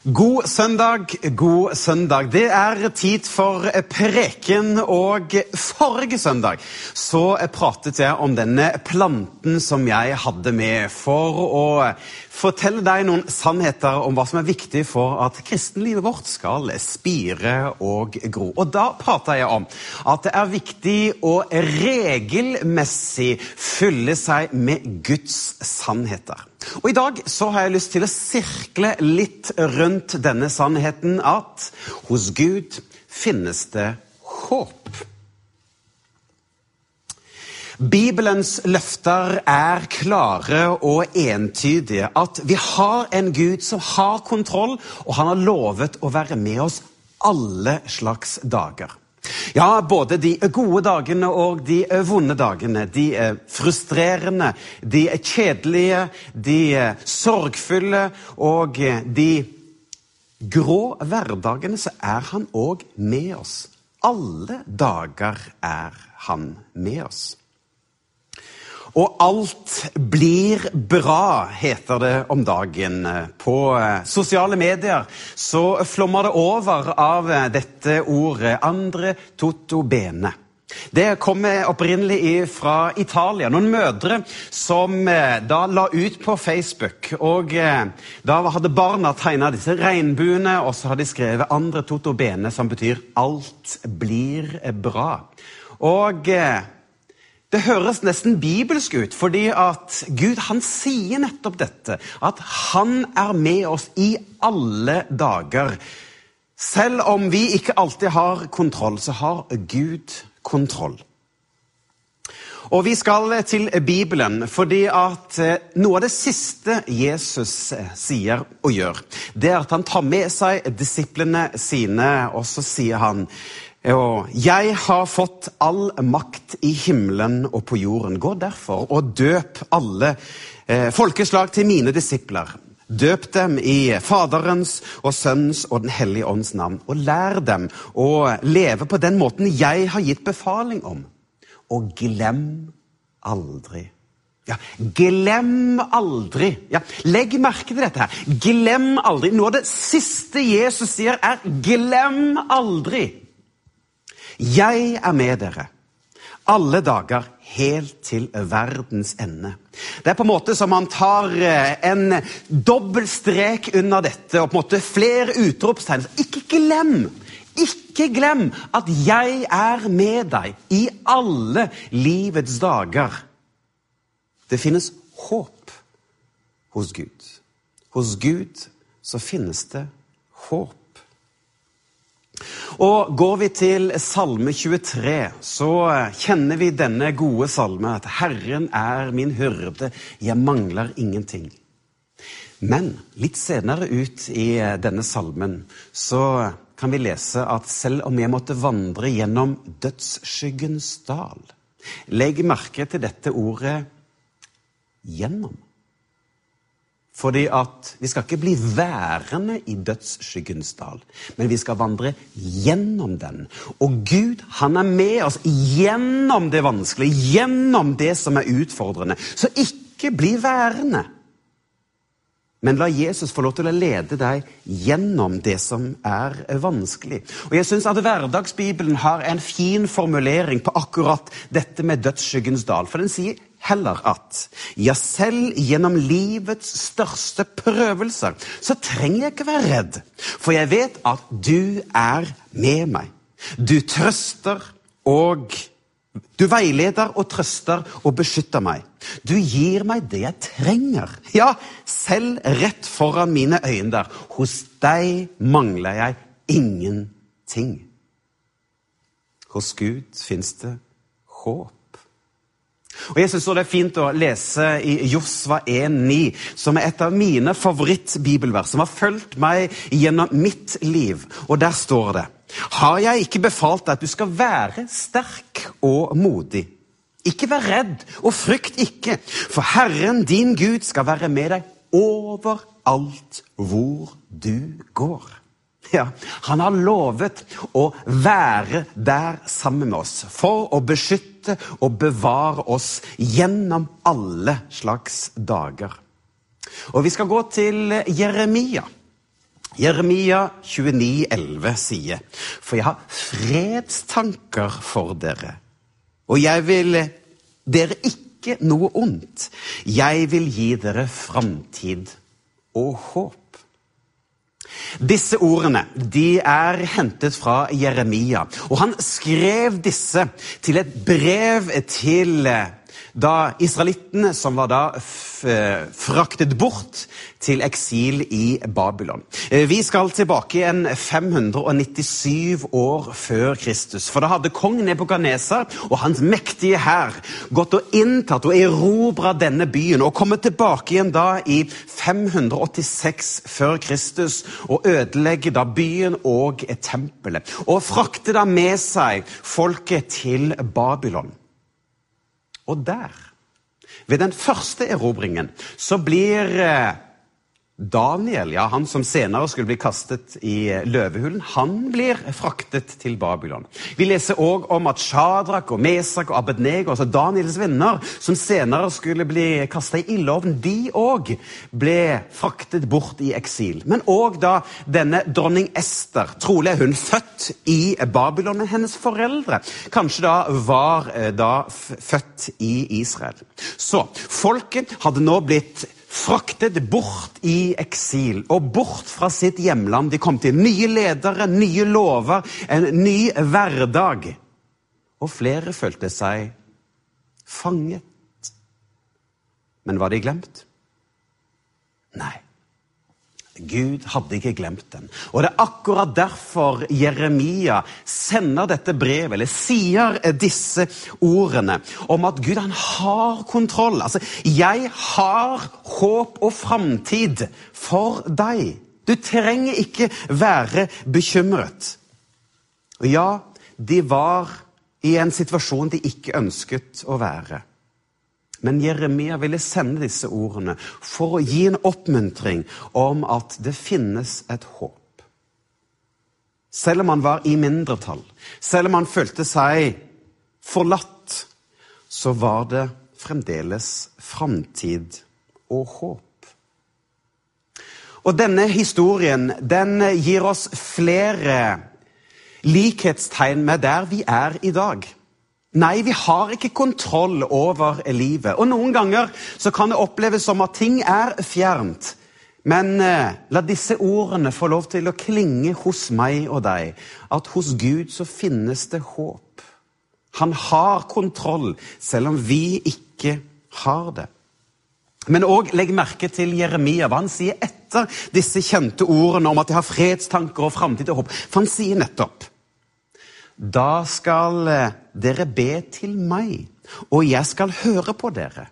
God søndag, god søndag. Det er tid for preken, og forrige søndag så pratet jeg om denne planten som jeg hadde med for å fortelle deg noen sannheter om hva som er viktig for at kristenlivet vårt skal spire og gro. Og da prata jeg om at det er viktig å regelmessig fylle seg med Guds sannheter. Og I dag så har jeg lyst til å sirkle litt rundt denne sannheten at hos Gud finnes det håp. Bibelens løfter er klare og entydige. At vi har en Gud som har kontroll, og han har lovet å være med oss alle slags dager. Ja, både de gode dagene og de vonde dagene. De er frustrerende, de er kjedelige, de er sorgfulle og de grå hverdagene, så er han òg med oss. Alle dager er han med oss. Og alt blir bra, heter det om dagen. På sosiale medier så flommer det over av dette ordet. Andre toto bene. Det kommer opprinnelig fra Italia. Noen mødre som da la ut på Facebook. og Da hadde barna tegna disse regnbuene, og så hadde de skrevet 'andre toto bene', som betyr 'alt blir bra'. Og det høres nesten bibelsk ut, fordi at Gud han sier nettopp dette. At han er med oss i alle dager. Selv om vi ikke alltid har kontroll, så har Gud kontroll. Og Vi skal til Bibelen, fordi at noe av det siste Jesus sier og gjør, det er at han tar med seg disiplene sine, og så sier han og jeg har fått all makt i himmelen og på jorden. Gå derfor og døp alle eh, folkeslag til mine disipler. Døp dem i Faderens og Sønnens og Den hellige ånds navn. Og lær dem å leve på den måten jeg har gitt befaling om. Og glem aldri. Ja, glem aldri. Ja, legg merke til dette. her. Glem aldri. Noe av det siste Jesus sier, er 'glem aldri'. Jeg er med dere alle dager helt til verdens ende. Det er på en måte som han tar en dobbel strek under dette og på en måte flere utropstegn. Ikke glem! Ikke glem at jeg er med deg i alle livets dager. Det finnes håp hos Gud. Hos Gud så finnes det håp. Og Går vi til Salme 23, så kjenner vi denne gode salme at 'Herren er min hyrde, jeg mangler ingenting'. Men litt senere ut i denne salmen så kan vi lese at selv om jeg måtte vandre gjennom dødsskyggens dal Legg merke til dette ordet 'gjennom'. Fordi at vi skal ikke bli værende i dødsskyggens dal, men vi skal vandre gjennom den. Og Gud han er med oss gjennom det vanskelige, gjennom det som er utfordrende. Så ikke bli værende. Men la Jesus få lov til å lede deg gjennom det som er vanskelig. Og jeg synes at Hverdagsbibelen har en fin formulering på akkurat dette med dødsskyggens dal. For den sier heller at ja, selv gjennom livets største prøvelser så trenger jeg ikke være redd, for jeg vet at du er med meg. Du trøster og du veileder og trøster og beskytter meg. Du gir meg det jeg trenger. Ja, selv rett foran mine øyne der. Hos deg mangler jeg ingenting. Hos Gud fins det håp. Og jeg synes Det er fint å lese i Josva 1,9, som er et av mine favorittbibelvers, som har fulgt meg gjennom mitt liv. Og Der står det Har jeg ikke befalt deg at du skal være sterk og modig? Ikke vær redd, og frykt ikke, for Herren din Gud skal være med deg overalt hvor du går. Ja, Han har lovet å være der sammen med oss for å beskytte og bevare oss gjennom alle slags dager. Og Vi skal gå til Jeremia. Jeremia 29, 29,11 sier, For jeg har fredstanker for dere, og jeg vil dere ikke noe ondt. Jeg vil gi dere framtid og håp. Disse ordene de er hentet fra Jeremia, og han skrev disse til et brev til da israelittene, som var da fraktet bort til eksil i Babylon. Eh, vi skal tilbake igjen 597 år før Kristus. For da hadde kong Nebukadneser og hans mektige hær gått og inntatt og erobra denne byen og kommet tilbake igjen da i 586 før Kristus og ødelegge da byen og tempelet. Og frakte da med seg folket til Babylon. Og der, ved den første erobringen, så blir eh, Daniel, ja, han som senere skulle bli kastet i eh, løvehulen, han blir fraktet til Babylon. Vi leser òg om at Shadrach og Mesak og Abednego, altså Daniels venner, som senere skulle bli kasta i ildovnen, de òg ble fraktet bort i eksil. Men òg da denne dronning Ester, trolig er hun født i Babylon, men hennes foreldre kanskje da var eh, da født i Israel. Så folket hadde nå blitt fraktet bort i eksil og bort fra sitt hjemland. De kom til nye ledere, nye lover, en ny hverdag. Og flere følte seg fanget. Men var de glemt? Nei. Gud hadde ikke glemt den. Og det er akkurat derfor Jeremia sender dette brevet, eller sier disse ordene om at Gud han har kontroll. Altså, 'Jeg har håp og framtid for deg'. Du trenger ikke være bekymret. Og ja, de var i en situasjon de ikke ønsket å være. Men Jeremia ville sende disse ordene for å gi en oppmuntring om at det finnes et håp. Selv om han var i mindretall, selv om han følte seg forlatt, så var det fremdeles framtid og håp. Og denne historien den gir oss flere likhetstegn med der vi er i dag. Nei, vi har ikke kontroll over livet. Og noen ganger så kan det oppleves som at ting er fjernt. Men eh, la disse ordene få lov til å klinge hos meg og deg. At hos Gud så finnes det håp. Han har kontroll, selv om vi ikke har det. Men òg legg merke til Jeremia, hva han sier etter disse kjente ordene om at de har fredstanker og framtid og håp. For han sier nettopp da skal eh, dere be til meg, og jeg skal høre på dere.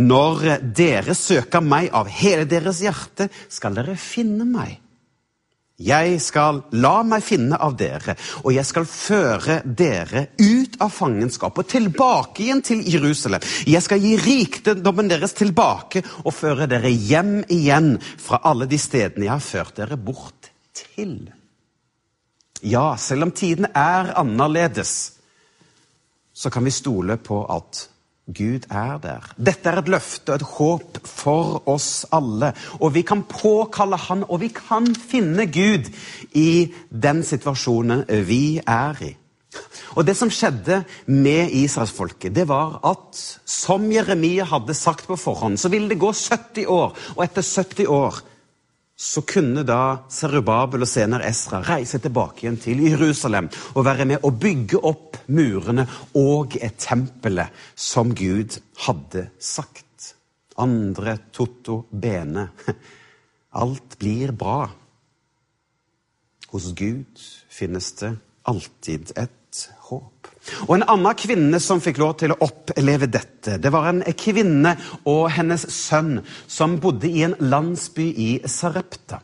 Når dere søker meg av hele deres hjerte, skal dere finne meg. Jeg skal la meg finne av dere, og jeg skal føre dere ut av fangenskap og tilbake igjen til Jerusalem. Jeg skal gi rikdommen deres tilbake og føre dere hjem igjen fra alle de stedene jeg har ført dere bort til. Ja, selv om tiden er annerledes, så kan vi stole på at Gud er der. Dette er et løfte og et håp for oss alle. Og vi kan påkalle Han, og vi kan finne Gud i den situasjonen vi er i. Og Det som skjedde med israelsfolket, det var at som Jeremia hadde sagt på forhånd, så ville det gå 70 år. Og etter 70 år så kunne da Serubabel og senere Esra reise tilbake igjen til Jerusalem og være med å bygge opp murene og et tempelet som Gud hadde sagt. Andre Totto Bene. Alt blir bra. Hos Gud finnes det alltid et håp. Og En annen kvinne som fikk lov til å oppleve dette, det var en kvinne og hennes sønn som bodde i en landsby i Sarepta.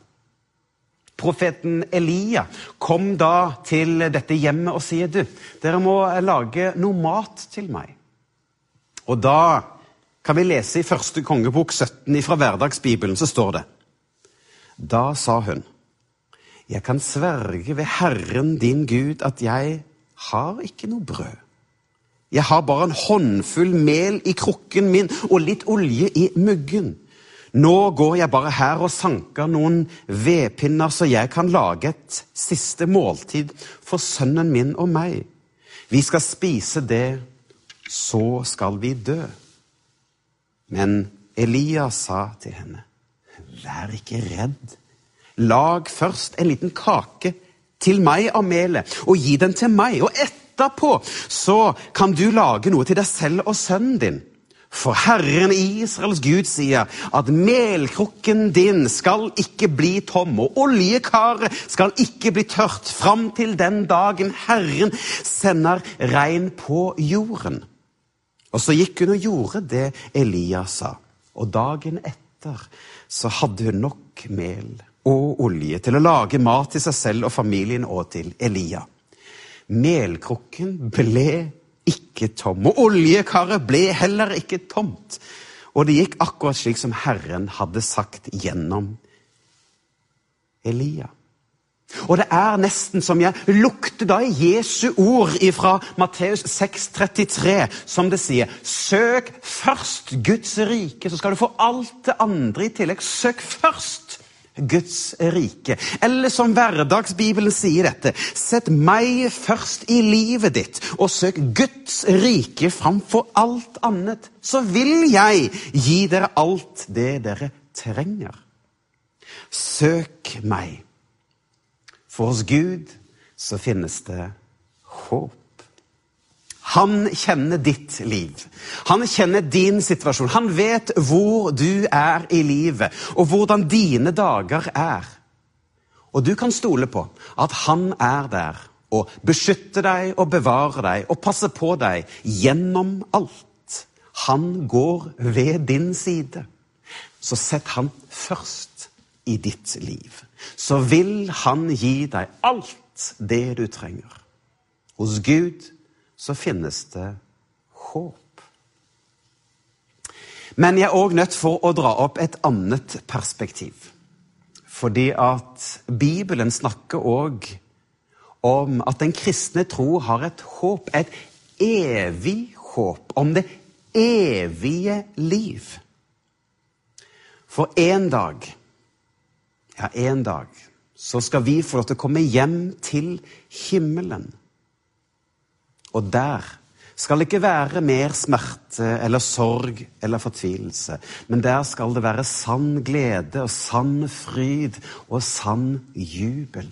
Profeten Elia kom da til dette hjemmet og sier du, dere må lage noe mat til meg. Og da kan vi lese i første kongebok 17 fra Hverdagsbibelen, så står det Da sa hun, jeg kan sverge ved Herren din Gud at jeg har ikke noe brød. Jeg har bare en håndfull mel i krukken min og litt olje i muggen. Nå går jeg bare her og sanker noen vedpinner, så jeg kan lage et siste måltid for sønnen min og meg. Vi skal spise det, så skal vi dø. Men Elias sa til henne, vær ikke redd. Lag først en liten kake til meg av melet, og gi den til meg. Og etterpå så kan du lage noe til deg selv og sønnen din. For Herren Israels Gud sier at melkrukken din skal ikke bli tom, og oljekaret skal ikke bli tørt fram til den dagen Herren sender regn på jorden. Og så gikk hun og gjorde det Elias sa. Og dagen etter så hadde hun nok mel og olje til å lage mat til seg selv og familien og til Elia. Melkrukken ble ikke tom, og oljekaret ble heller ikke tomt. Og det gikk akkurat slik som Herren hadde sagt gjennom Elia. Og det er nesten som jeg lukter da i Jesu ord fra Matteus 6,33, som det sier Søk først Guds rike, så skal du få alt det andre i tillegg. Søk først Guds rike. Eller som hverdagsbibelen sier dette, sett meg først i livet ditt, og søk Guds rike framfor alt annet. Så vil jeg gi dere alt det dere trenger. Søk meg. For hos Gud så finnes det håp. Han kjenner ditt liv. Han kjenner din situasjon. Han vet hvor du er i livet, og hvordan dine dager er. Og du kan stole på at han er der og beskytter deg og bevarer deg og passer på deg gjennom alt. Han går ved din side. Så sett han først i ditt liv. Så vil han gi deg alt det du trenger. Hos Gud så finnes det håp. Men jeg er òg nødt for å dra opp et annet perspektiv. Fordi at Bibelen snakker òg om at den kristne tro har et håp, et evig håp, om det evige liv. For en dag, ja, en dag, så skal vi få lov til å komme hjem til himmelen. Og der skal det ikke være mer smerte eller sorg eller fortvilelse, men der skal det være sann glede og sann fryd og sann jubel.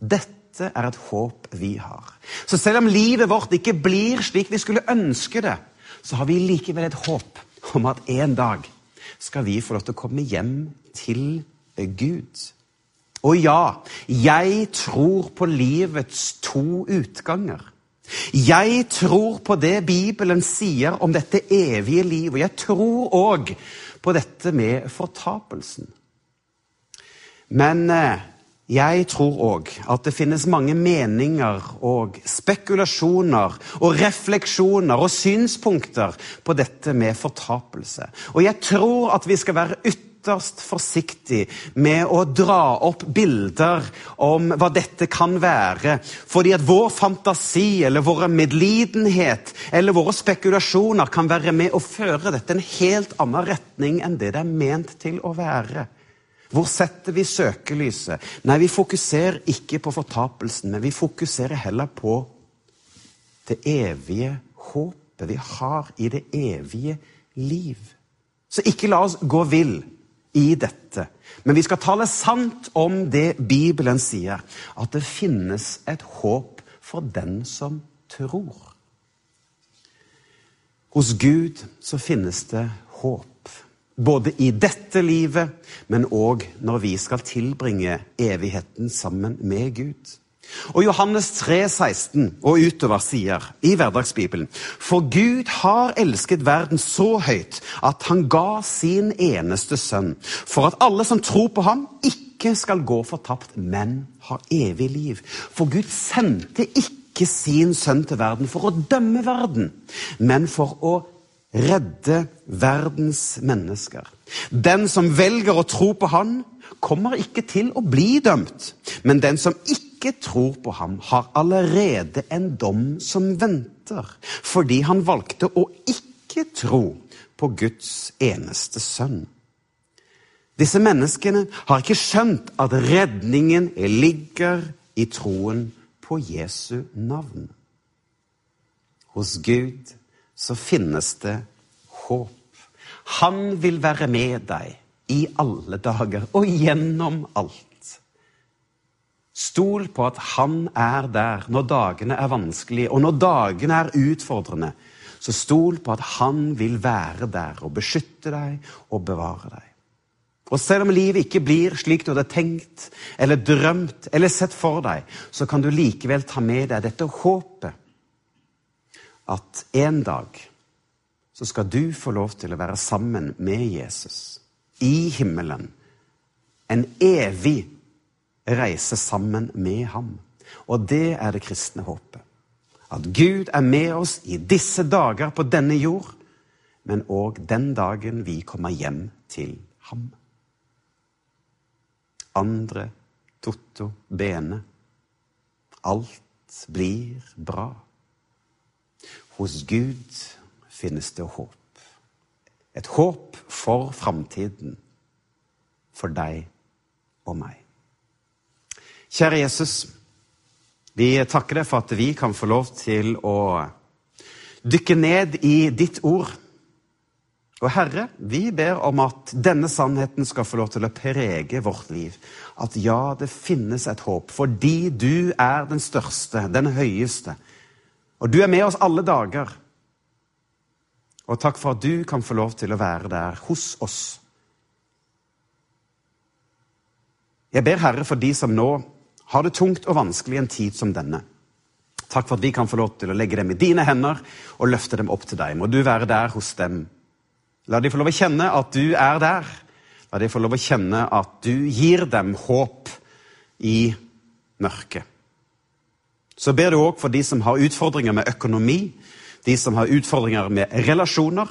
Dette er et håp vi har. Så selv om livet vårt ikke blir slik vi skulle ønske det, så har vi likevel et håp om at en dag skal vi få lov til å komme hjem til Gud. Og ja, jeg tror på livets to utganger. Jeg tror på det Bibelen sier om dette evige liv, og jeg tror òg på dette med fortapelsen. Men eh, jeg tror òg at det finnes mange meninger og spekulasjoner og refleksjoner og synspunkter på dette med fortapelse. Og jeg tror at vi skal være ytterligere ytterst forsiktig med å dra opp bilder om hva dette kan være. Fordi at vår fantasi eller vår medlidenhet eller våre spekulasjoner kan være med å føre dette en helt annen retning enn det det er ment til å være. Hvor setter vi søkelyset? Nei, vi fokuserer ikke på fortapelsen, men vi fokuserer heller på det evige håpet vi har i det evige liv. Så ikke la oss gå vill i dette. Men vi skal tale sant om det Bibelen sier, at det finnes et håp for den som tror. Hos Gud så finnes det håp. Både i dette livet, men òg når vi skal tilbringe evigheten sammen med Gud. Og Johannes 3, 16 og utover sier i Hverdagsbibelen For Gud har elsket verden så høyt at han ga sin eneste sønn, for at alle som tror på ham, ikke skal gå fortapt, men har evig liv. For Gud sendte ikke sin sønn til verden for å dømme verden, men for å redde verdens mennesker. Den som velger å tro på Han, kommer ikke til å bli dømt. Men den som ikke tror på ham, har allerede en dom som venter, fordi han valgte å ikke tro på Guds eneste sønn. Disse menneskene har ikke skjønt at redningen ligger i troen på Jesu navn. Hos Gud så finnes det håp. Han vil være med deg i alle dager og gjennom alt. Stol på at han er der når dagene er vanskelige, og når dagene er utfordrende. Så stol på at han vil være der og beskytte deg og bevare deg. Og selv om livet ikke blir slik du hadde tenkt eller drømt eller sett for deg, så kan du likevel ta med deg dette håpet at en dag så skal du få lov til å være sammen med Jesus i himmelen. En evig reise sammen med ham. Og det er det kristne håpet. At Gud er med oss i disse dager på denne jord, men òg den dagen vi kommer hjem til ham. Andre, Totto, Bene. Alt blir bra. Hos Gud finnes det håp. Et håp for framtiden. For deg og meg. Kjære Jesus. Vi takker deg for at vi kan få lov til å dykke ned i ditt ord. Og Herre, vi ber om at denne sannheten skal få lov til å prege vårt liv. At ja, det finnes et håp, fordi du er den største, den høyeste. Og du er med oss alle dager. Og takk for at du kan få lov til å være der hos oss. Jeg ber Herre for de som nå har det tungt og vanskelig en tid som denne. Takk for at vi kan få lov til å legge dem i dine hender og løfte dem opp til deg. Må du være der hos dem. La de få lov å kjenne at du er der. La de få lov å kjenne at du gir dem håp i mørket. Så ber du òg for de som har utfordringer med økonomi, de som har utfordringer med relasjoner.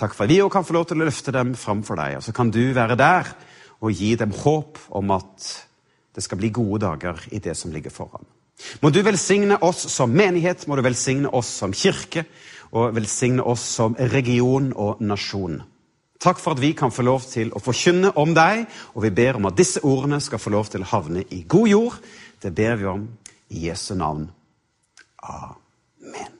Takk for at vi òg kan få lov til å løfte dem framfor deg. Og så kan du være der og gi dem håp om at det skal bli gode dager i det som ligger foran. Må du velsigne oss som menighet, må du velsigne oss som kirke, og velsigne oss som region og nasjon. Takk for at vi kan få lov til å forkynne om deg, og vi ber om at disse ordene skal få lov til å havne i god jord. Det ber vi om i Jesu navn. Amen.